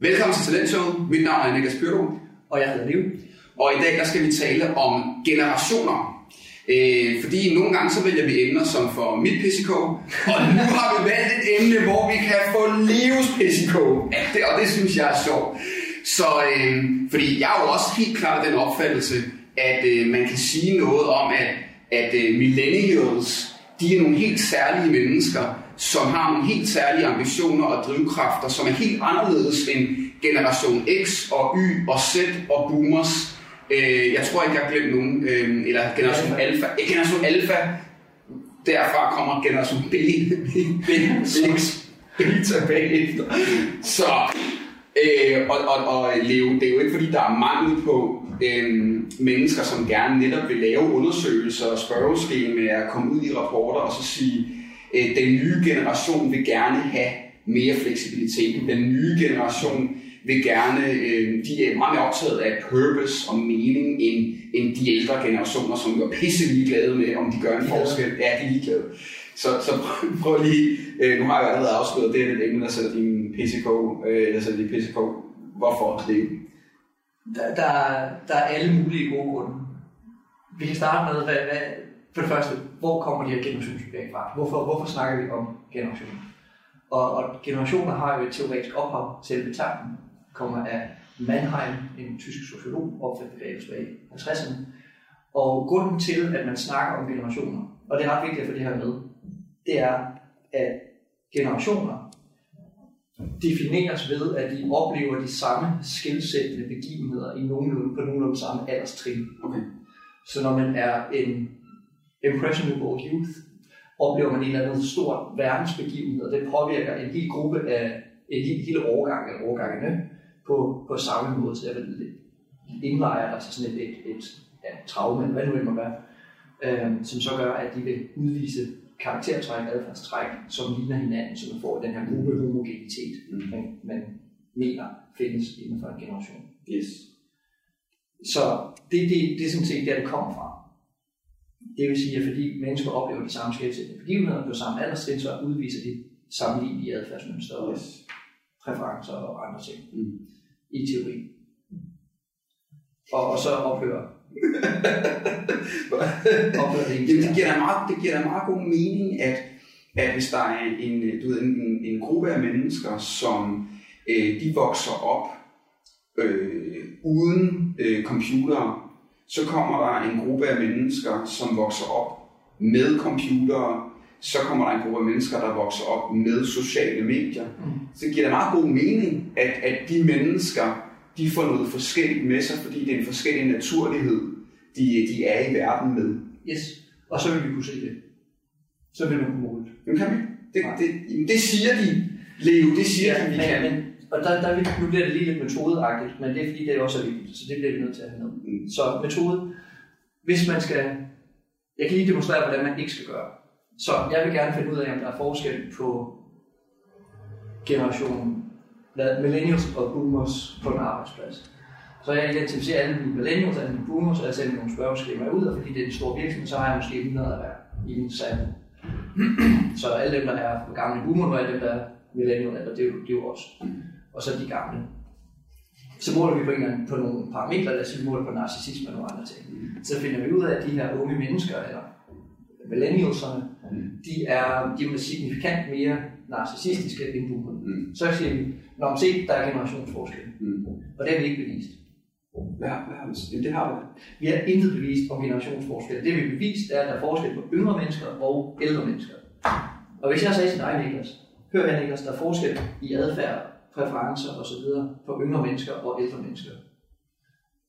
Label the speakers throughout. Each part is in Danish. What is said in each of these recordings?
Speaker 1: Velkommen til Talentshowet. Mit navn er Niklas Pyrdo.
Speaker 2: Og jeg hedder Liv.
Speaker 1: Og i dag der skal vi tale om generationer. Øh, fordi nogle gange så vælger vi emner som for mit PCK, og nu har vi valgt et emne, hvor vi kan få livs PCK. Ja, det, og det synes jeg er sjovt. Så, øh, fordi jeg er jo også helt klart den opfattelse, at øh, man kan sige noget om, at, at øh, millennials, de er nogle helt særlige mennesker, som har nogle helt særlige ambitioner og drivkræfter, som er helt anderledes end generation X og Y og Z og boomers. Øh, jeg tror ikke, jeg har glemt nogen. Øh, eller generation Alpha. Eh, generation Alpha. Derfra kommer generation B. B, 6, beta bagefter. Så, øh, og, og, og Leo, det er jo ikke fordi, der er mangel på øh, mennesker, som gerne netop vil lave undersøgelser og spørgeskemaer, komme ud i rapporter og så sige, øh, den nye generation vil gerne have mere fleksibilitet. Den nye generation vil gerne, øh, de er meget mere optaget af purpose og mening end, end de ældre generationer, som er pisse ligeglade med, om de gør en forskel. Ja, de er ligeglade. Så, så prøv, prøv lige, øh, nu har jeg allerede afsløret, det er det emne, der sætter din PCK, øh, der sætter din PCK. Hvorfor det?
Speaker 2: Der, der, der er alle mulige gode grunde. Vi kan starte med, hvad, hvad, for det første, hvor kommer de her generationsvurderinger fra? Hvorfor, hvorfor snakker vi om generationer? Og, og generationer har jo et teoretisk ophav. til tanken kommer af Mannheim, en tysk sociolog, opfandt begrebet tilbage i 50'erne. Og grunden til, at man snakker om generationer, og det er ret vigtigt at få det her med, det er, at generationer defineres ved, at de oplever de samme skilsættende begivenheder i nogenlunde, på nogenlunde samme alderstrin. Okay. Så når man er en impressionable youth, oplever man en eller anden stor verdensbegivenhed, og det påvirker en hel gruppe af en hel, hele årgang af årgangene på, på samme måde, så jeg vil indlejre altså sådan et, et, et ja, traume, hvad nu det må være, øh, som så gør, at de vil udvise karaktertræk, adfærdstræk, som ligner hinanden, så man får den her gruppe homogenitet, mm. man, man mener findes inden for en generation.
Speaker 1: Yes.
Speaker 2: Så det, det, det er sådan set der, det kommer fra. Det vil sige, at fordi mennesker oplever de samme skældsættende begivenheder på samme alderstrin, så udviser de sammenlignelige adfærdsmønstre og yes. præferencer og andre ting mm. i teori. Og, og så ophører
Speaker 1: ophører det, Jamen, det, giver da meget, det giver da meget god mening, at, at hvis der er en, du ved, en, en gruppe af mennesker, som øh, de vokser op øh, uden øh, computere, så kommer der en gruppe af mennesker, som vokser op med computere, så kommer der en gruppe af mennesker, der vokser op med sociale medier. Mm. Så det giver da meget god mening, at, at de mennesker, de får noget forskelligt med sig, fordi det er en forskellig naturlighed, de, de er i verden med.
Speaker 2: Yes, og så vil vi kunne se det. Så vil man kunne måle det.
Speaker 1: Jamen kan vi? Det, det, det, det siger de, Leo, det siger ja, de, vi
Speaker 2: men,
Speaker 1: kan.
Speaker 2: Men, og der, der, nu bliver det lige lidt metodeagtigt, men det er fordi, det er også er vigtigt, så det bliver vi nødt til at have med. Mm. Så metode, hvis man skal, jeg kan lige demonstrere, hvordan man ikke skal gøre. Så jeg vil gerne finde ud af, om der er forskel på generationen, millennials og boomers på en arbejdsplads. Så jeg identificerer alle mine millennials, alle mine boomers, og jeg sender nogle spørgeskemaer ud, og fordi det er en stor virksomhed, så har jeg måske 100 af hver i min sand. så alle dem, der er gamle boomer, og alle dem, der er millennial, det er jo, det er jo også. Og så de gamle. Så måler vi på, en eller anden, på nogle parametre, lad os sige, vi måler på narcissisme og nogle andre ting. Så finder vi ud af, at de her unge mennesker, eller millennialserne, de er, de er signifikant mere narcissistiske end boomerne. Mm. Så siger vi, når man ser, der er generationsforskel. Mm. Og det har vi ikke bevist.
Speaker 1: Hvad har, hvad har vi? Det har vi.
Speaker 2: Vi har intet bevist om generationsforskel. Det vi har bevist, er, at der er forskel på yngre mennesker og ældre mennesker. Og hvis jeg sagde til dig, Niklas, hør her Niklas, der er forskel i adfærd, præferencer osv. på yngre mennesker og ældre mennesker.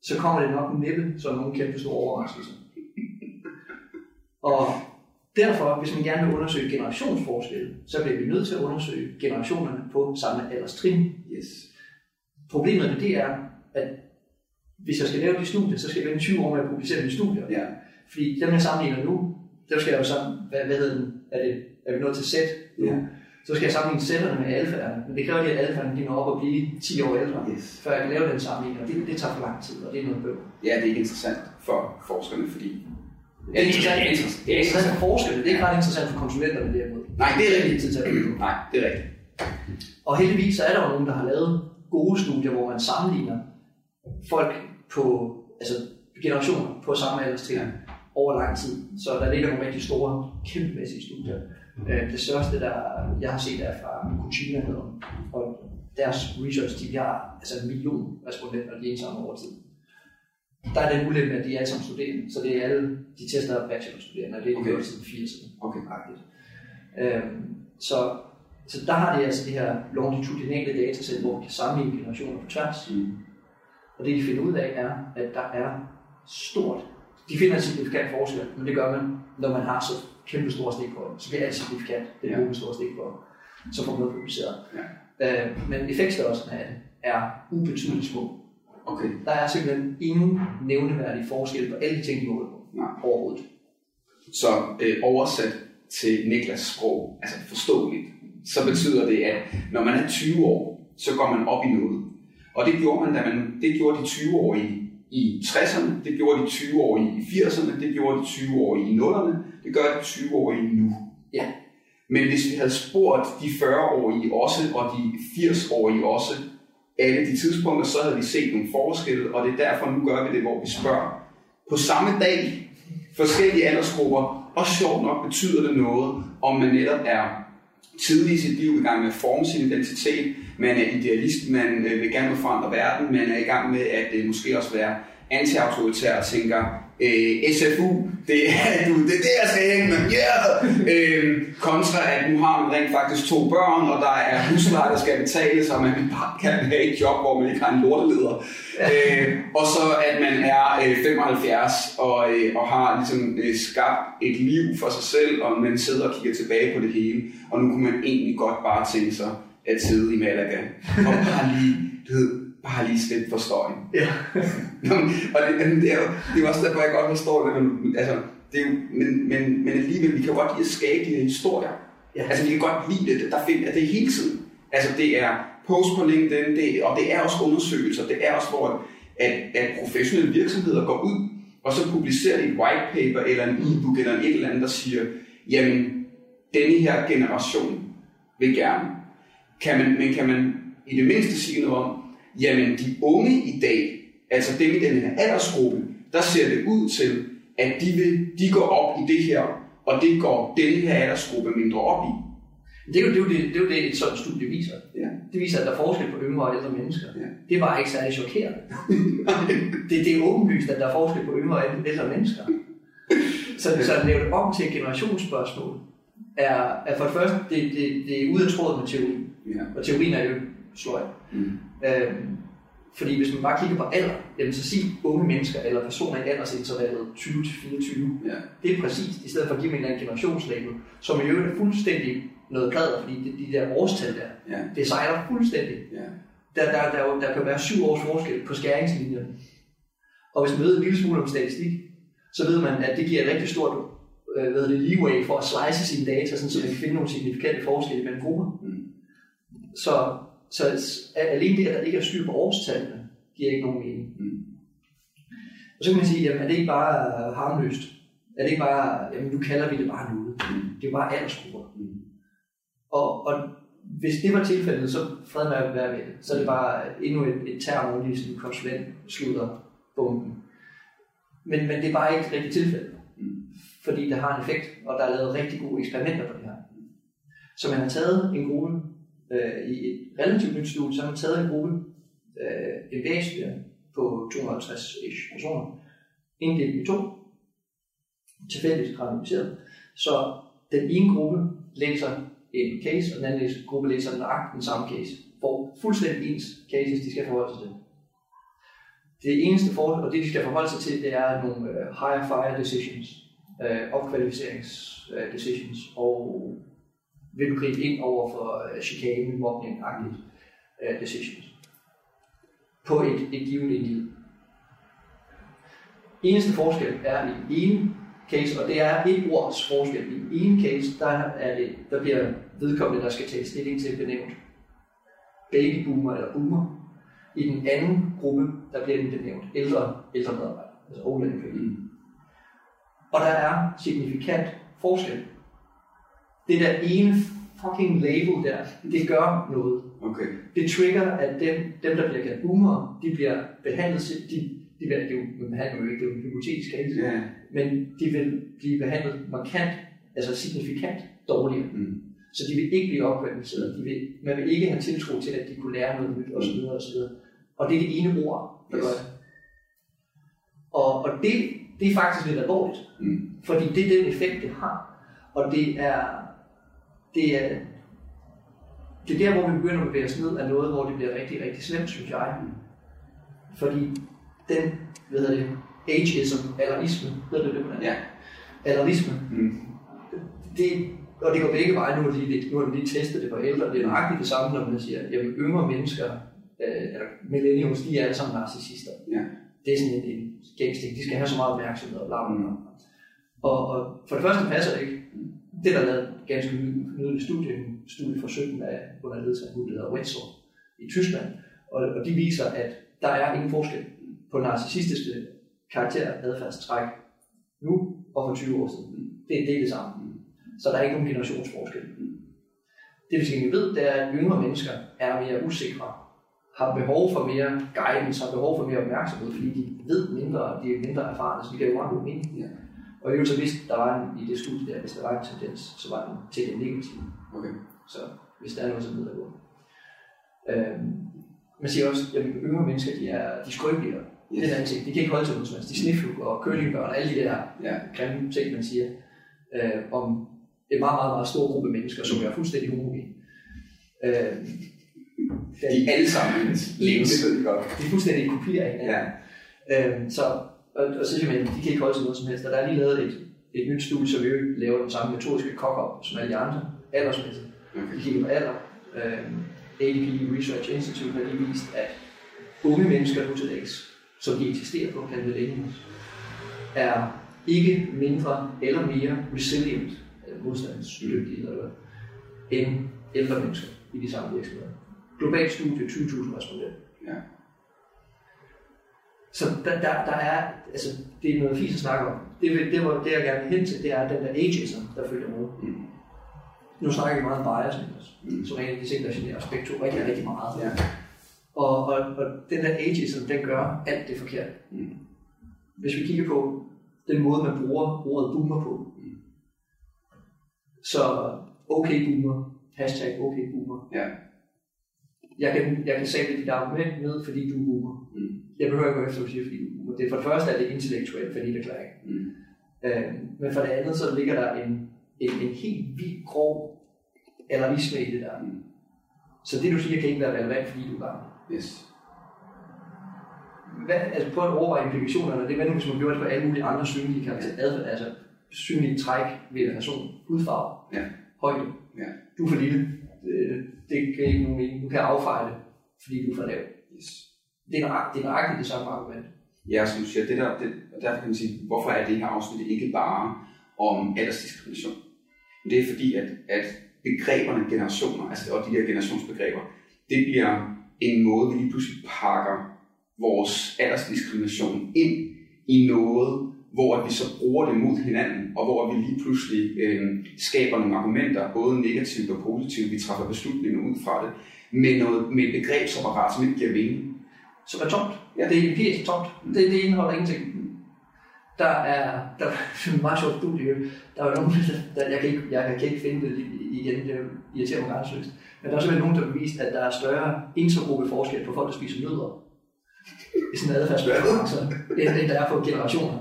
Speaker 2: Så kommer det nok næppe som nogen kæmpe store overraskelse. Og derfor, hvis man gerne vil undersøge generationsforskel, så bliver vi nødt til at undersøge generationerne på samme alderstrin.
Speaker 1: Yes.
Speaker 2: Problemet med det er, at hvis jeg skal lave de studier, så skal jeg vente 20 år med at publicere mine studier.
Speaker 1: Ja.
Speaker 2: Fordi dem, jeg sammenligner nu, der skal jeg jo sammen, hvad, hvad hedder den, er, det, er vi nået til sæt Ja. Så skal jeg sammenligne sætterne med alfaerne, men det kræver lige, at alfaerne de når op og blive 10 år ældre, yes. før jeg kan lave den sammenligning, og det, det tager for lang tid, og det er noget bøv.
Speaker 1: Ja, det er ikke interessant for forskerne, fordi
Speaker 2: det er interessant, det er interessant, det er interessant for forskerne, det er ikke ret interessant for konsulenterne derimod.
Speaker 1: Nej, det er rigtigt. Tid til at Nej, det er rigtigt.
Speaker 2: Og heldigvis så er der jo nogen, der har lavet gode studier, hvor man sammenligner folk på altså generationer på samme alderstrin ja. over lang tid. Så der ligger nogle rigtig store, kæmpemæssige studier. Øh, det største, der jeg har set, er fra Cucina, og deres research de har altså en million respondenter, de indsamler over tid. Der er den ulempe, at de er alle sammen studerende, så det er alle, de tester bachelorstuderende, og det er okay. siden 80'erne.
Speaker 1: Okay.
Speaker 2: Øhm, så, så der har de altså de her longitudinale datasæt, hvor de kan sammenligne generationer på tværs. Mm. Og det de finder ud af er, at der er stort. De finder en signifikant forskel, men det gør man, når man har så kæmpe store stik på Så bliver alt signifikant, det er ja. store stik på så får man noget publiceret. Ja. Øh, men effektstørrelsen af det er ubetydeligt små.
Speaker 1: Okay.
Speaker 2: Der er simpelthen ingen nævneværdig forskel på alle ting, de måler på.
Speaker 1: Nej.
Speaker 2: Overhovedet.
Speaker 1: Så øh, oversat til Niklas sprog, altså forståeligt, så betyder det, at når man er 20 år, så går man op i noget. Og det gjorde man, da man, det gjorde de 20 år i, i 60'erne, det gjorde de 20 år i 80'erne, det gjorde de 20 år i 0'erne, det gør de 20 år i nu.
Speaker 2: Ja.
Speaker 1: Men hvis vi havde spurgt de 40-årige også, og de 80-årige også, alle de tidspunkter, så havde vi set nogle forskelle, og det er derfor, nu gør vi det, hvor vi spørger. På samme dag, forskellige aldersgrupper, og sjovt nok betyder det noget, om man netop er tidlig i sit liv i gang med at forme sin identitet, man er idealist, man øh, vil gerne forandre verden, man er i gang med at øh, måske også være anti-autoritær og tænker, øh, SFU, det er, du, det er der, jeg skal hen med, yeah! øh, kontra at nu har man rent faktisk to børn, og der er husleje, der skal betales, og man bare kan have et job, hvor man ikke har en lorteleder. øh, og så at man er øh, 75 og, øh, og har ligesom øh, skabt et liv for sig selv, og man sidder og kigger tilbage på det hele, og nu kunne man egentlig godt bare tænke sig at sidde i Malaga, og bare lige, du ved, bare lige slippe for støjen.
Speaker 2: Ja.
Speaker 1: og det, det, er jo, det er jo også derfor, jeg godt forstår det. Men, altså, det er jo, men, men, men alligevel, vi kan godt lide at skabe de her historier. Ja. Altså, vi kan godt lide det. Der finder det hele tiden. Altså, det er post på LinkedIn, det, og det er også undersøgelser. Det er også, hvor at, at professionelle virksomheder går ud, og så publicerer de et white paper, eller en e-book, eller et eller andet, der siger, jamen, denne her generation vil gerne. Kan man, men kan man i det mindste sige noget om, jamen de unge i dag, altså dem i den her aldersgruppe, der ser det ud til, at de, vil, de går op i det her, og det går den her aldersgruppe mindre op i.
Speaker 2: Det er jo det, er jo det, det, er jo det et sådan studie viser.
Speaker 1: Ja.
Speaker 2: Det viser, at der er forskel på yngre og ældre mennesker.
Speaker 1: Ja.
Speaker 2: Det er bare ikke særlig chokerende. det, det er åbenlyst, at der er forskel på yngre og ældre mennesker. Så, så at lave det om til et generationsspørgsmål, er, er for det første, det, det, det er ude af tråd med teori.
Speaker 1: Ja.
Speaker 2: Og teorien er jo sløj.
Speaker 1: Mm.
Speaker 2: Øhm, fordi hvis man bare kigger på alder, jamen så sig unge mennesker eller personer i aldersintervallet 20-24.
Speaker 1: Ja.
Speaker 2: Det er præcist, i stedet for at give dem en eller anden generationslabel, som i øvrigt er fuldstændig noget plader, fordi de, de der årstal der,
Speaker 1: Ja.
Speaker 2: det sejler fuldstændig.
Speaker 1: Ja.
Speaker 2: Der, der, der, der, der kan være syv års forskel på skæringslinjerne. Og hvis man ved en lille smule om statistik, så ved man, at det giver et rigtig stort øh, hvad det, leeway for at slice sine data, sådan, så man kan finde nogle signifikante forskelle mellem grupper.
Speaker 1: Mm.
Speaker 2: Så, så alene det, at der ikke er styr på årstallene, giver ikke nogen mening.
Speaker 1: Mm.
Speaker 2: Og så kan man sige, jamen er det ikke bare harmløst? Er det ikke bare, jamen nu kalder vi det bare noget.
Speaker 1: Mm.
Speaker 2: Det er jo bare aldersgrupper.
Speaker 1: Mm.
Speaker 2: Og, og hvis det var tilfældet, så fred med at være ved det. Så er det bare endnu et, et term, hvor sådan konsulent slutter bomben. Men, men det er bare ikke et rigtigt tilfælde.
Speaker 1: Mm.
Speaker 2: Fordi det har en effekt, og der er lavet rigtig gode eksperimenter på det her. Så man har taget en gruppe øh, i et relativt nyt studie, så har man taget en gruppe øh, MBA-studerende på 250-ish personer, inddelt i to, tilfældigt randomiseret. Så den ene gruppe læser en case, og den anden gruppe læser nøjagtigt den samme case. Får fuldstændig ens cases, de skal forholde sig til. Det eneste forhold, og det de skal forholde sig til, det er nogle uh, higher fire decisions, uh, opkvalificerings uh, decisions, og vil du gribe ind over for uh, chikane, mobbning agtigt uh, decisions på et, et givet individ. Eneste forskel er i ene case, og det er et ords forskel. I ene case, der, er det, der bliver vedkommende, der skal tage stilling til, benævnt babyboomer eller boomer. I den anden gruppe, der bliver den benævnt ældre, ældre medarbejder, altså old employee.
Speaker 1: Mm.
Speaker 2: Og der er signifikant forskel. Det der ene fucking label der, det gør noget.
Speaker 1: Okay.
Speaker 2: Det trigger, at dem, dem der bliver kaldt boomer, de bliver behandlet, de, de bliver, det er jo, behandler jo ikke, det er jo hypotetisk case,
Speaker 1: Ja.
Speaker 2: men de vil blive behandlet markant, altså signifikant dårligere.
Speaker 1: Mm.
Speaker 2: Så de vil ikke blive opkvalificeret. De vil, man vil ikke have tiltro til, at de kunne lære noget nyt osv. osv. Og det er det ene ord, der
Speaker 1: Yes.
Speaker 2: gør det. Og, og det, det er faktisk lidt alvorligt,
Speaker 1: Mm.
Speaker 2: fordi det er den effekt, det har. Og det er, det er, det er der, hvor vi begynder at bevæge os ned af noget, hvor det bliver rigtig, rigtig slemt, synes jeg. Fordi den, hvad hedder det, ageism, alarisme, ved du det, hvordan?
Speaker 1: Ja.
Speaker 2: Alarisme,
Speaker 1: Mm.
Speaker 2: det, og det går begge veje. Nu har de lige, nu har de lige testet det på ældre. Det er nøjagtigt det samme, når man siger, at yngre mennesker, øh, eller millennials, de er alle sammen narcissister.
Speaker 1: Ja.
Speaker 2: Det er sådan en, en gængsting. De skal have så meget opmærksomhed og bla bla bla. Og, og for det første passer det ikke. Det er der lavet et ganske nydeligt studie, en studie fra 17 af under ledelse af en der hedder Wetzel i Tyskland. Og, og de viser, at der er ingen forskel på narcissistiske karakter adfærdstræk nu og for 20 år siden. Det, er det samme. Så der er ikke nogen generationsforskel. Det vi skal ved, det er, at yngre mennesker er mere usikre, har behov for mere guidance, har behov for mere opmærksomhed, fordi de ved mindre, de er mindre erfarne, så de kan jo meget god mening.
Speaker 1: Ja.
Speaker 2: Og i øvrigt så hvis der var en, i det studie der, hvis der var en tendens, så var den til det negative.
Speaker 1: Okay.
Speaker 2: Så hvis der er noget, så nedadgående. Øhm, man siger også, at yngre mennesker, de er, de er skrøbeligere. Yes. Det er en ting. De kan ikke holde til helst. De sniflug og curlingbørn og alle de der
Speaker 1: Ja.
Speaker 2: grimme ting, man siger, øh, om en meget, meget, meget stor gruppe mennesker, som er fuldstændig homogene. Øh,
Speaker 1: De er alle sammen ens.
Speaker 2: Ens.
Speaker 1: Det ved vi godt.
Speaker 2: de er fuldstændig kopier af hinanden.
Speaker 1: Ja.
Speaker 2: Øhm, så, og, og så siger man, de kan ikke holde til noget som helst. Og der er lige lavet et, et nyt studie, som vi laver den samme metodiske cock-up som alle de andre, aldersmæssigt.
Speaker 1: Okay.
Speaker 2: Vi kigger på alder. Øhm, ADP Research Institute har lige vist, at unge mennesker nu til dags, som de eksisterer på, kan millennials, er ikke mindre eller mere resilient, eller modstandsdygtige, eller hvad, end ældre mennesker i de samme virksomheder. Globalt studie, 20.000 respondenter.
Speaker 1: Ja.
Speaker 2: Så der, der, der er, altså, det er noget fint at snakke om. Det, det, var, det jeg gerne vil hen til, det er den der ageism, der følger med.
Speaker 1: Mm.
Speaker 2: Nu snakker vi meget om bias, Niklas,
Speaker 1: Mm.
Speaker 2: som er en af de ting, der generer os begge to rigtig, rigtig meget.
Speaker 1: Ja.
Speaker 2: Og, og, og den der ageism, den gør alt det forkert.
Speaker 1: Mm.
Speaker 2: Hvis vi kigger på den måde, man bruger ordet boomer på,
Speaker 1: Mm.
Speaker 2: så okay boomer, hashtag okay boomer.
Speaker 1: Ja.
Speaker 2: Jeg kan, jeg kan sætte dit argument ned, fordi du er boomer.
Speaker 1: Mm.
Speaker 2: Jeg behøver ikke gå efter, hvad du siger, fordi. Det er for det første er det intellektuelt, fordi det klager.
Speaker 1: Mm.
Speaker 2: Øh, men for det andet, så ligger der en, en, en helt vild grov alarmisme i det der.
Speaker 1: Mm.
Speaker 2: Så det du siger kan ikke være relevant, fordi du er gammel.
Speaker 1: Yes.
Speaker 2: Hvad, altså på at overveje implikationerne, det er nu, hvis man gjorde det på alle mulige andre synlige karakterer, adfærd, altså synlige træk ved en person, hudfarve,
Speaker 1: Ja.
Speaker 2: højde.
Speaker 1: Ja.
Speaker 2: Du er for lille, det, det kan ikke nogen mening. Du kan affeje det, fordi du er for lav.
Speaker 1: Yes.
Speaker 2: Det er, nøjagtigt, det er nøjagtigt det samme argument.
Speaker 1: Ja, som du siger, det der, det, og derfor kan man sige, hvorfor er det her afsnit ikke bare om aldersdiskrimination? Det er fordi, at, at begreberne generationer, altså og de der generationsbegreber, det bliver en måde, vi lige pludselig pakker vores aldersdiskrimination ind i noget, hvor vi så bruger det mod hinanden, og hvor vi lige pludselig øh, skaber nogle argumenter, både negativt og positivt, vi træffer beslutninger ud fra det, med, noget, med et begrebsapparat, som ikke giver mening.
Speaker 2: Som er tomt.
Speaker 1: Ja.
Speaker 2: Det er empirisk tomt. Det, det indeholder ingenting. Der er, der er en meget sjovt studie. Der er nogen, der, jeg, kan ikke, jeg kan ikke finde det igen, det irriterer mig grænseløst. Men der er simpelthen nogen, der har vist, at der er større intergruppe forskel på folk, der spiser nødder. I sådan en adfærdsbærelse, end, end der er på generationer.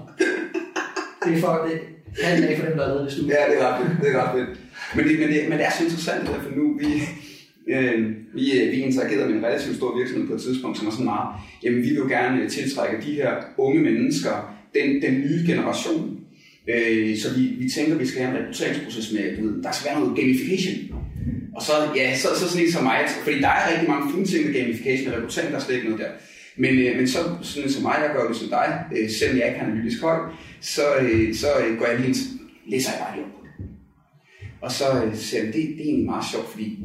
Speaker 2: Det er for, det er af for dem, der har lavet det studie.
Speaker 1: Ja, det er ret fedt. Det er ret fedt. Men det, men det, men det er så interessant, det for nu vi, øh, vi, øh, vi interagerede med en relativt stor virksomhed på et tidspunkt, som var sådan meget, jamen vi vil gerne øh, tiltrække de her unge mennesker, den, den nye generation. Øh, så vi, vi tænker, at vi skal have en rekrutteringsproces med, du ved, der skal være noget gamification. Og så, ja, så, så sådan en som mig, fordi der er rigtig mange fine ting med gamification og rekruttering, der er slet ikke noget der. Men, øh, men så sådan en som mig, jeg gør det som dig, øh, selvom jeg ikke har analytisk høj, så, øh, så øh, går jeg lige ind, læser jeg bare lige op på det. Og så øh, ser jeg, det, det er egentlig meget sjovt, fordi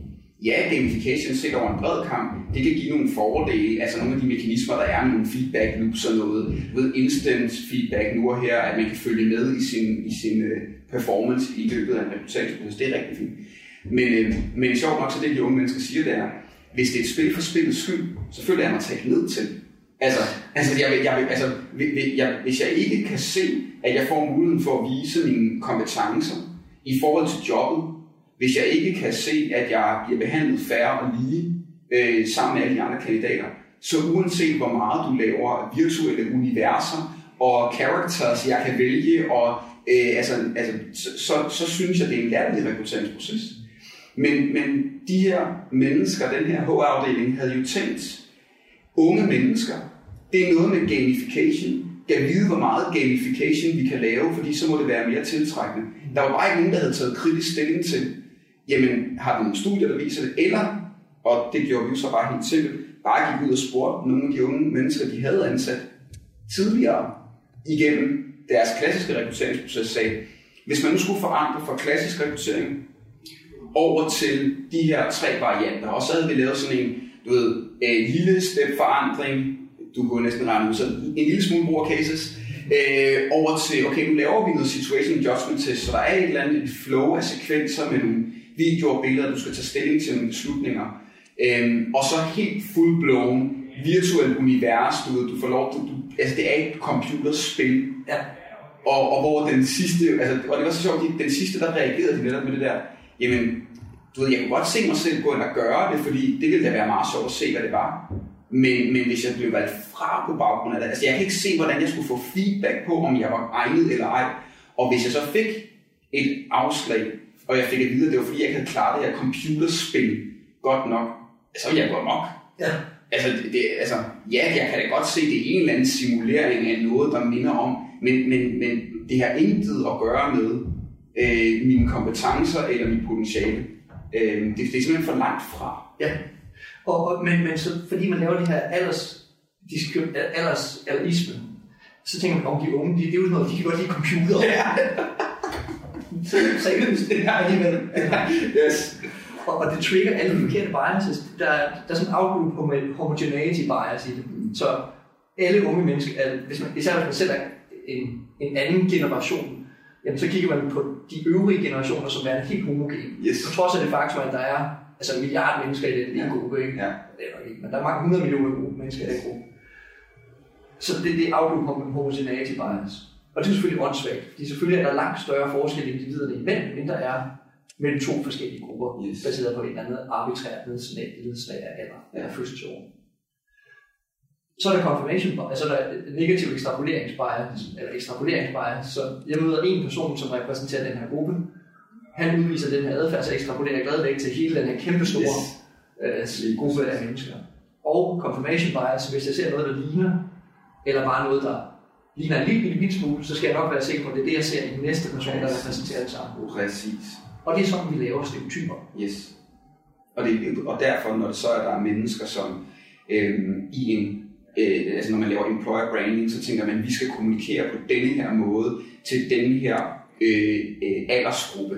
Speaker 1: ja, gamification set over en bred kamp, det kan give nogle fordele, altså nogle af de mekanismer, der er, nogle feedback loops og noget, du ved, instant feedback nu og her, at man kan følge med i sin, i sin uh, performance i løbet af en rekrutteringsproces, det er rigtig fint. Men, øh, men sjovt nok, så det de unge mennesker siger, det er, hvis det er et spil for spillets skyld, så føler jeg mig taget ned til. Altså, altså, jeg, vil- jeg, vil- altså vil- jeg, hvis jeg ikke kan se, at jeg får muligheden for at vise mine kompetencer i forhold til jobbet, hvis jeg ikke kan se, at jeg bliver behandlet færre og lige øh, sammen med alle de andre kandidater, så uanset hvor meget du laver virtuelle universer og characters, jeg kan vælge, og øh, altså, altså, så, så, så synes jeg, det er en lærlig rekrutteringsproces. Men, men de her mennesker, den her HR-afdeling, havde jo tænkt, unge mennesker, det er noget med gamification. Jeg vide, hvor meget gamification vi kan lave, fordi så må det være mere tiltrækkende. Der var bare ikke nogen, der havde taget kritisk stilling til, jamen, har vi nogle studier, der viser det, eller, og det gjorde vi så bare helt simpelt, bare gik ud og spurgte nogle af de unge mennesker, de havde ansat tidligere igennem deres klassiske rekrutteringsproces, sagde, hvis man nu skulle forandre fra klassisk rekruttering over til de her tre varianter, og så havde vi lavet sådan en, du ved, øh, lille step forandring, du kunne næsten regne ud, så en lille smule brug af cases, øh, over til, okay, nu laver vi noget situation adjustment test, så der er et eller andet et flow af sekvenser med nogle videoer og billeder, du skal tage stilling til nogle beslutninger, øh, og så helt full-blown virtuelt univers, du, du får lov til, du, altså det er et computerspil,
Speaker 2: Ja.
Speaker 1: og, og hvor den sidste, altså, og det var så sjovt, de- den sidste, der reagerede de netop med det der, jamen, du ved, jeg kunne godt se mig selv gå ind og gøre det, fordi det ville da være meget sjovt at se, hvad det var. Men, men hvis jeg blev valgt fra på baggrund af det, altså jeg kan ikke se, hvordan jeg skulle få feedback på, om jeg var egnet eller ej. Og hvis jeg så fik et afslag, og jeg fik at vide, at det var fordi, jeg ikke havde klaret det her computerspil godt nok, så ville jeg gå amok.
Speaker 2: Ja.
Speaker 1: Altså, det, det, altså, ja, jeg kan da godt se, det er en eller anden simulering af noget, der minder om, men, men, men det har intet at gøre med øh, mine kompetencer eller mit potentiale. Øh, det, det er simpelthen for langt fra.
Speaker 2: Ja. Og, og, men, men så, fordi man laver det her alders, diskrim, alders alderisme, så tænker man om de unge, de, det er jo noget, de kan godt lide computer.
Speaker 1: Ja.
Speaker 2: Så seriøst, det er alligevel.
Speaker 1: yes.
Speaker 2: Og, og det trigger alle de forkerte biases. Der, er- der er sådan en outgroup homo- homogeneity bias i det. Så alle unge mennesker, er- hvis man, især hvis man selv er en, en anden generation, jamen så kigger man på de øvrige generationer som er helt homogen.
Speaker 1: Yes.
Speaker 2: På trods af det faktum, at der er altså en milliard mennesker i den lille
Speaker 1: Ja.
Speaker 2: gruppe, ikke?
Speaker 1: Ja.
Speaker 2: Det er nok ikke, men der er mange hundrede millioner mennesker i den gruppe. Så det, det er outgroup homo- homogeneity bias. Og det er selvfølgelig åndssvagt, fordi selvfølgelig er der langt større forskel i individerne imellem, end der er mellem to forskellige grupper,
Speaker 1: Yes.
Speaker 2: baseret på et eller andet arbitrært nedslag, nedslag af alder
Speaker 1: Ja.
Speaker 2: eller fødselsår. Så er der confirmation bias, altså der er negativ ekstrapoleringsbias, eller ekstrapoleringsbias. Så jeg møder en person, som repræsenterer den her gruppe. Han udviser den her adfærd, så ekstrapolerer glad væk til hele den her kæmpe store yes. øh, gruppe af mennesker. Og confirmation bias, hvis jeg ser noget, der ligner, eller bare noget, der ligner en lille, lille, lille smule, så skal jeg nok være sikker på, at det er det, jeg ser i den næste person, der repræsenterer det samme.
Speaker 1: Præcis.
Speaker 2: Og det er sådan, vi laver stereotyper.
Speaker 1: Yes. Og, det, og derfor, når det så er, der er mennesker, som øhm, i en, øh, altså når man laver employer branding, så tænker man, at vi skal kommunikere på denne her måde til denne her øh, øh, aldersgruppe.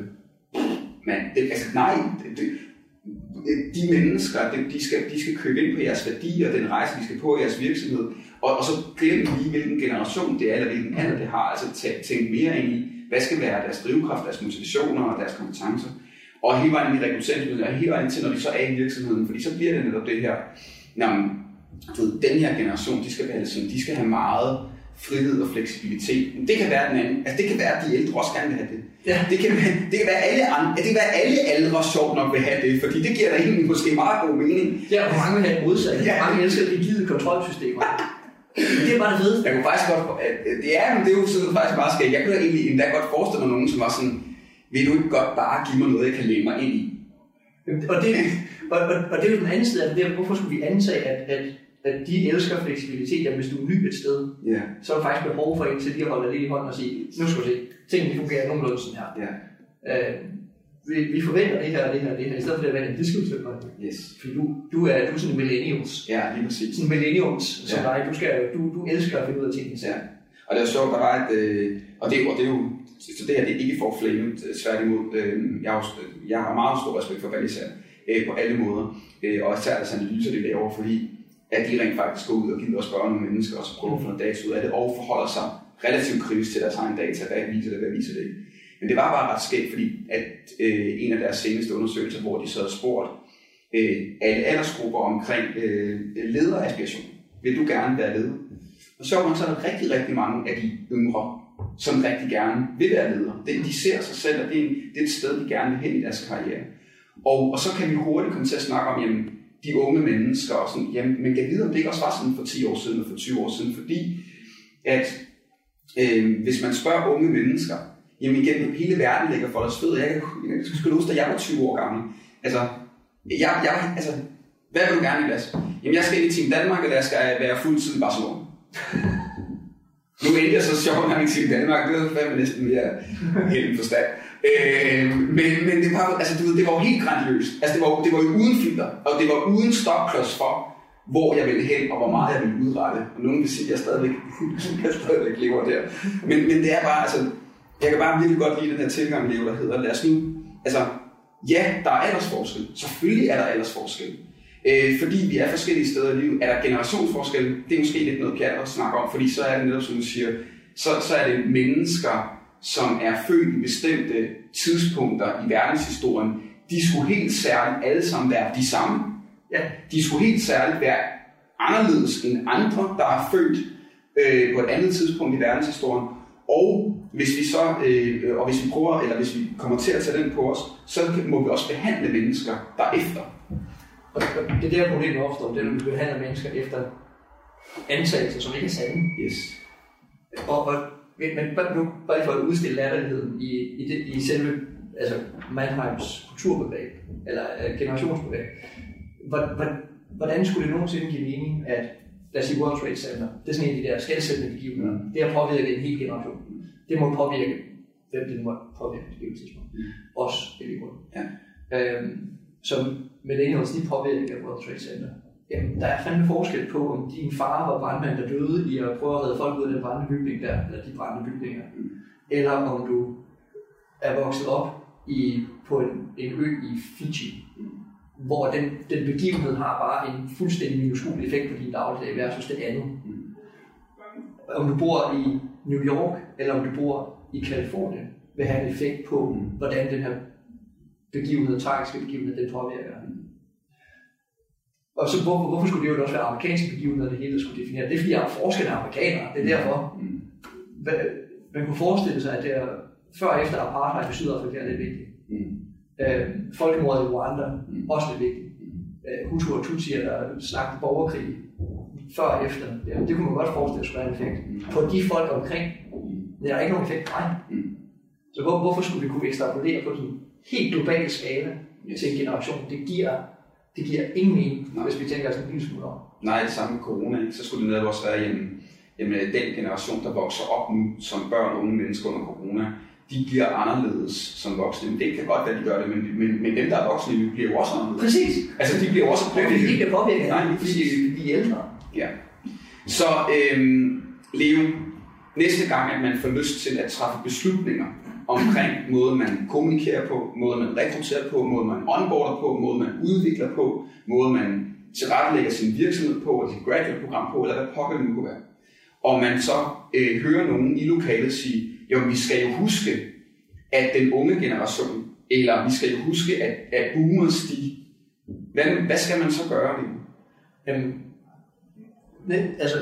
Speaker 1: Men det, altså, nej, det, det, de mennesker, det, de, skal, de skal købe ind på jeres værdier, den rejse, de skal på i jeres virksomhed, og, og så glem lige, hvilken generation det er, eller hvilken alder det har. Altså tæ- tænk mere ind i, hvad skal være deres drivkraft, deres motivationer og deres kompetencer. Og hele vejen i rekrutteringsmidler, og hele vejen til, når de så er i virksomheden, fordi så bliver det netop det her, jamen, du ved, den her generation, de skal være sådan, de skal have meget frihed og fleksibilitet. Men det kan være den anden, altså det kan være, at de ældre også gerne vil have det.
Speaker 2: Ja.
Speaker 1: Det kan, være, det kan være alle andre, det kan være alle aldre sjovt nok vil have det, fordi det giver da egentlig måske meget god mening.
Speaker 2: Ja, og mange vil have.
Speaker 1: Ja.
Speaker 2: Ja. Mange elsker rigide kontrolsystemer. det er bare det fede.
Speaker 1: Jeg kunne faktisk godt, ja, men det er jo sådan faktisk meget skægt. Jeg kunne da egentlig endda godt forestille mig nogen, som var sådan, vil du ikke godt bare give mig noget, jeg kan læne mig ind i?
Speaker 2: Og det, og, og, og det er jo den anden side af det, der, hvorfor skulle vi antage, at, at, at de elsker fleksibilitet, at hvis du er ny et sted,
Speaker 1: Ja,
Speaker 2: så er der faktisk behov for en til lige at holde lidt i hånden og sige, nu skal du se, tingene fungerer nogenlunde sådan her.
Speaker 1: ja,
Speaker 2: Øh, vi, vi forventer det her og det her og det her, i stedet for det at være, slet ikke.
Speaker 1: yes.
Speaker 2: Fordi du, du, er, du er sådan en millennials.
Speaker 1: Ja, lige præcis.
Speaker 2: Sådan en millennials, som
Speaker 1: Ja.
Speaker 2: dig. Du, skal, du, du elsker at finde ud af tingene.
Speaker 1: Ja. Og det er jo sjovt, der var et, øh, og, det, og det er jo, så det her det er ikke for at flame ud, øh, tværtimod. Øh, jeg, har, jo- jeg har meget stor respekt for Balisær øh, på alle måder, øh, og især deres analyser, de laver, fordi at de rent faktisk går ud og gider at spørge nogle mennesker, og så prøver at få noget data ud af det, og forholder sig relativt kritisk til deres egen data, hvad viser det, hvad viser det ikke. Men det var bare ret skægt, fordi at øh, en af deres seneste undersøgelser, hvor de så havde spurgt øh, alle aldersgrupper omkring øh, lederaspiration. Vil du gerne være leder? Og så var man så er der rigtig, rigtig mange af de yngre, som rigtig gerne vil være leder. Det, de ser sig selv, at det er, en, det er et sted, de gerne vil hen i deres karriere. Og, og så kan vi hurtigt komme til at snakke om, jamen, de unge mennesker, og sådan, jamen, men kan vide, om det ikke også var sådan for 10 år siden og for 20 år siden, fordi at øh, hvis man spørger unge mennesker, jamen igen, hele verden ligger for os fødder. Jeg, jeg, jeg skal huske, da jeg var 20 år gammel. Altså, jeg, jeg, altså, hvad vil du gerne, Niklas? Jamen, jeg skal ind i Team Danmark, eller jeg skal være fuldtid i Barcelona. nu endte jeg så sjovt nok i Team Danmark, det var fandme næsten mere helt forstand. Øh, men, men det var, altså, du ved, det var jo helt grandiøst. Altså, det var, det var jo uden filter, og det var uden stopklods for, hvor jeg ville hen, og hvor meget jeg ville udrette. Og nogen vil sige, at jeg stadigvæk, jeg stadigvæk lever der. Men, men det er bare, altså, jeg kan bare virkelig godt lide den her tilgang, Leo, der hedder, lad os nu, altså, ja, der er aldersforskel. Selvfølgelig er der aldersforskel. Øh, fordi vi er forskellige steder i livet. Er der generationsforskel? Det er måske lidt noget pjat at snakke om, fordi så er det netop, som du siger, så, så er det mennesker, som er født i bestemte tidspunkter i verdenshistorien. De skulle helt særligt alle sammen være de samme. Ja, de skulle helt særligt være anderledes end andre, der er født øh, på et andet tidspunkt i verdenshistorien. Og hvis vi så, øh, og hvis vi prøver, eller hvis vi kommer til at tage den på os, så må vi også behandle mennesker derefter.
Speaker 2: Og det er der problemet opstår, det er, når vi behandler mennesker efter antagelser, som ikke er sande.
Speaker 1: Yes.
Speaker 2: Og, og men bare, nu, bare for at udstille latterligheden i, i, det, i selve altså Mannheims kulturbevæg, eller uh, generationsbevæg. Hvordan skulle det nogensinde give mening, at lad os sige World Trade Center, det er sådan en af de der skældsættende begivenheder, mm. det har påvirket en hel generation. Det må påvirke, hvem det må påvirke på et tidspunkt. Mm. Os, det vi ja. øhm, Som millennials, de påvirker World Trade Center. Jamen, der er fandme forskel på, om din far var brandmand, der døde i at prøve at redde folk ud af den brændende bygning der, eller de brændende bygninger, mm. eller om du er vokset op i, på en, en ø i Fiji, hvor den, den begivenhed har bare en fuldstændig minuskulig effekt på din dagligdag versus det andet. Mm. Om du bor i New York, eller om du bor i Kalifornien, vil have en effekt på, mm. hvordan den her begivenhed, tragiske begivenhed, den påvirker. Og så hvor, hvorfor skulle det jo også være amerikanske begivenheder, det hele skulle definere? Det er fordi, jeg er forskende amerikanere. Det er derfor. Mm. Man kunne forestille sig, at det er, før og efter apartheid i Sydafrika er det vigtigt. Mm. Øh, folkemordet i Rwanda, mm. også det vigtigt. Øh, Hutu og Tutsi, der slagte borgerkrig før og efter. Ja, det kunne man godt forestille sig, en effekt. Mm. På de folk omkring, det er der ikke nogen effekt på mm. Så hvor, hvorfor skulle vi kunne ekstrapolere på sådan en helt global skala yes. til en generation? Det giver det giver ingen mening, Nej. hvis vi tænker os en lille smule om.
Speaker 1: Nej, det samme med corona, ikke? så skulle det netop også være, jamen, jamen, den generation, der vokser op nu som børn og unge mennesker under corona, de bliver anderledes som voksne. Men det kan godt være, de gør det, men, men, men dem, der er voksne nu, bliver jo også anderledes.
Speaker 2: Præcis.
Speaker 1: Altså, de bliver også
Speaker 2: påvirket. Fordi de bliver påvirket, Nej, fordi de er ældre.
Speaker 1: Ja. Så øhm, Leo, næste gang, at man får lyst til at træffe beslutninger, omkring måde, man kommunikerer på, måde, man rekrutterer på, måde, man onboarder på, måde, man udvikler på, måde, man tilrettelægger sin virksomhed på, eller sit graduate-program på, eller hvad pokker det nu kunne være. Og man så øh, hører nogen i lokalet sige, jo, vi skal jo huske, at den unge generation, eller vi skal jo huske, at, at boomers, de, hvad, hvad skal man så gøre?
Speaker 2: Jamen, det, altså,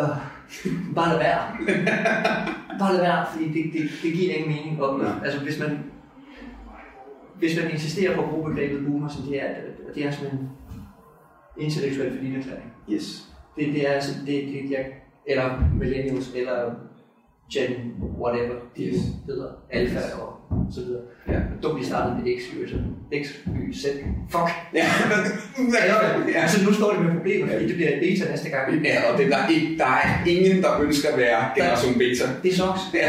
Speaker 2: øh, bare lad være. bare lad være, fordi det, det, det giver ingen mening. Og, ja. Altså, hvis man, hvis man insisterer på at bruge begrebet boomer, så det er, det er sådan en intellektuel forlinerklæring.
Speaker 1: Yes.
Speaker 2: Det, det er altså, det, det, jeg, eller millennials, eller Gen whatever de yes. hedder, alfa og så videre. Ja. Dumt, vi startede med X, Y, X, Y, Z. Fuck! Ja. ja. Altså, nu står det med problemer, fordi det bliver beta næste gang.
Speaker 1: Ja, og det, der, ikke, der er ingen, der ønsker at være generation beta.
Speaker 2: Det er soks. Ja.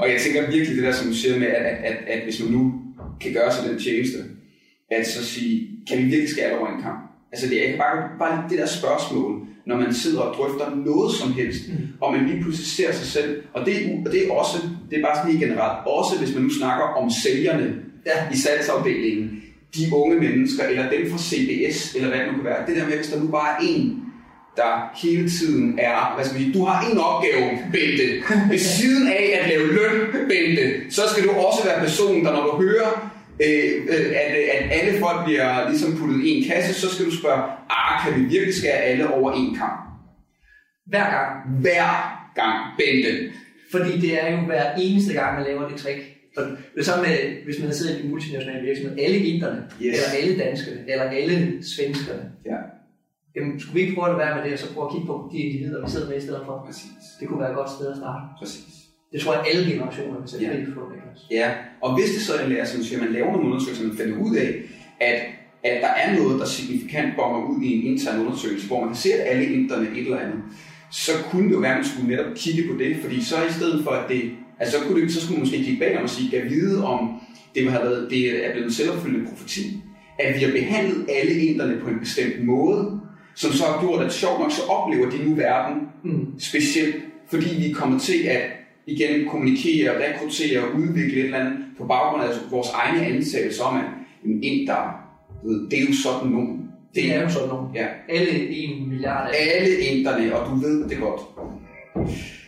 Speaker 1: og jeg tænker virkelig det der, som du siger med, at, at, at, at hvis man nu kan gøre sig den tjeneste, at så sige, kan vi virkelig skære over en kamp? Altså det er ikke bare, bare det der spørgsmål, når man sidder og drøfter noget som helst, mm. og man lige pludselig ser sig selv. Og det, og det er også, det er bare sådan lige generelt, også hvis man nu snakker om sælgerne ja. i salgsafdelingen, de unge mennesker, eller dem fra CBS, eller hvad det nu kan være. Det der med, hvis der nu bare er en, der hele tiden er, hvad skal vi, du har en opgave, Bente. Ved siden af at lave løn, Bente, så skal du også være personen, der når du hører, øh, øh, at, at alle folk bliver ligesom puttet i en kasse, så skal du spørge, ah, kan vi virkelig skære alle over en kamp?
Speaker 2: Hver gang.
Speaker 1: Hver gang, Bente.
Speaker 2: Fordi det er jo hver eneste gang, man laver det trick. Og det er samme med, hvis man sidder i en multinational virksomhed, alle inderne,
Speaker 1: Yes.
Speaker 2: eller alle danskerne, eller alle svenskerne.
Speaker 1: Ja,
Speaker 2: Jamen, skulle vi ikke prøve at være med det, og så prøve at kigge på de individer, vi sidder med i stedet for?
Speaker 1: præcis.
Speaker 2: Det kunne være et godt sted at starte.
Speaker 1: Præcis.
Speaker 2: Det tror jeg, alle generationer vil sætte
Speaker 1: Ja.
Speaker 2: pris på.
Speaker 1: Ja, og hvis det så er lærer, som siger, at man laver nogle undersøgelser, man finder ud af, at, at der er noget, der signifikant bonger ud i en intern undersøgelse, hvor man kan se, at alle interne et eller andet, så kunne det jo være, at man skulle netop kigge på det, fordi så i stedet for, at det, altså så, kunne det, så skulle man måske kigge bagom og sige, at vide om det, har været, det er blevet en selvopfyldende profeti, at vi har behandlet alle interne på en bestemt måde, som så har gjort, at sjovt nok så oplever de nu verden
Speaker 2: Mm.
Speaker 1: specielt, fordi vi er kommet til at igen kommunikere, rekruttere og udvikle et eller andet på baggrund af vores egne antagelser om, at jamen, inder, du ved, det er jo sådan nogen.
Speaker 2: Det er jo sådan nogle.
Speaker 1: Ja,
Speaker 2: Alle en milliard af
Speaker 1: alle inderne, og du ved det godt.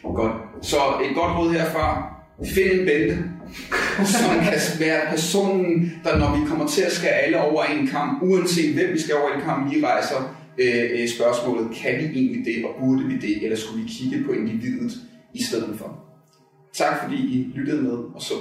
Speaker 1: Godt. Så et godt råd herfra. Find en bælte, som kan være personen, der når vi kommer til at skære alle over en kamp, uanset hvem vi skal over en kamp, lige rejser øh, øh, spørgsmålet, kan vi egentlig det, og burde vi det, eller skulle vi kigge på individet i stedet for? Tak fordi I lyttede med, og så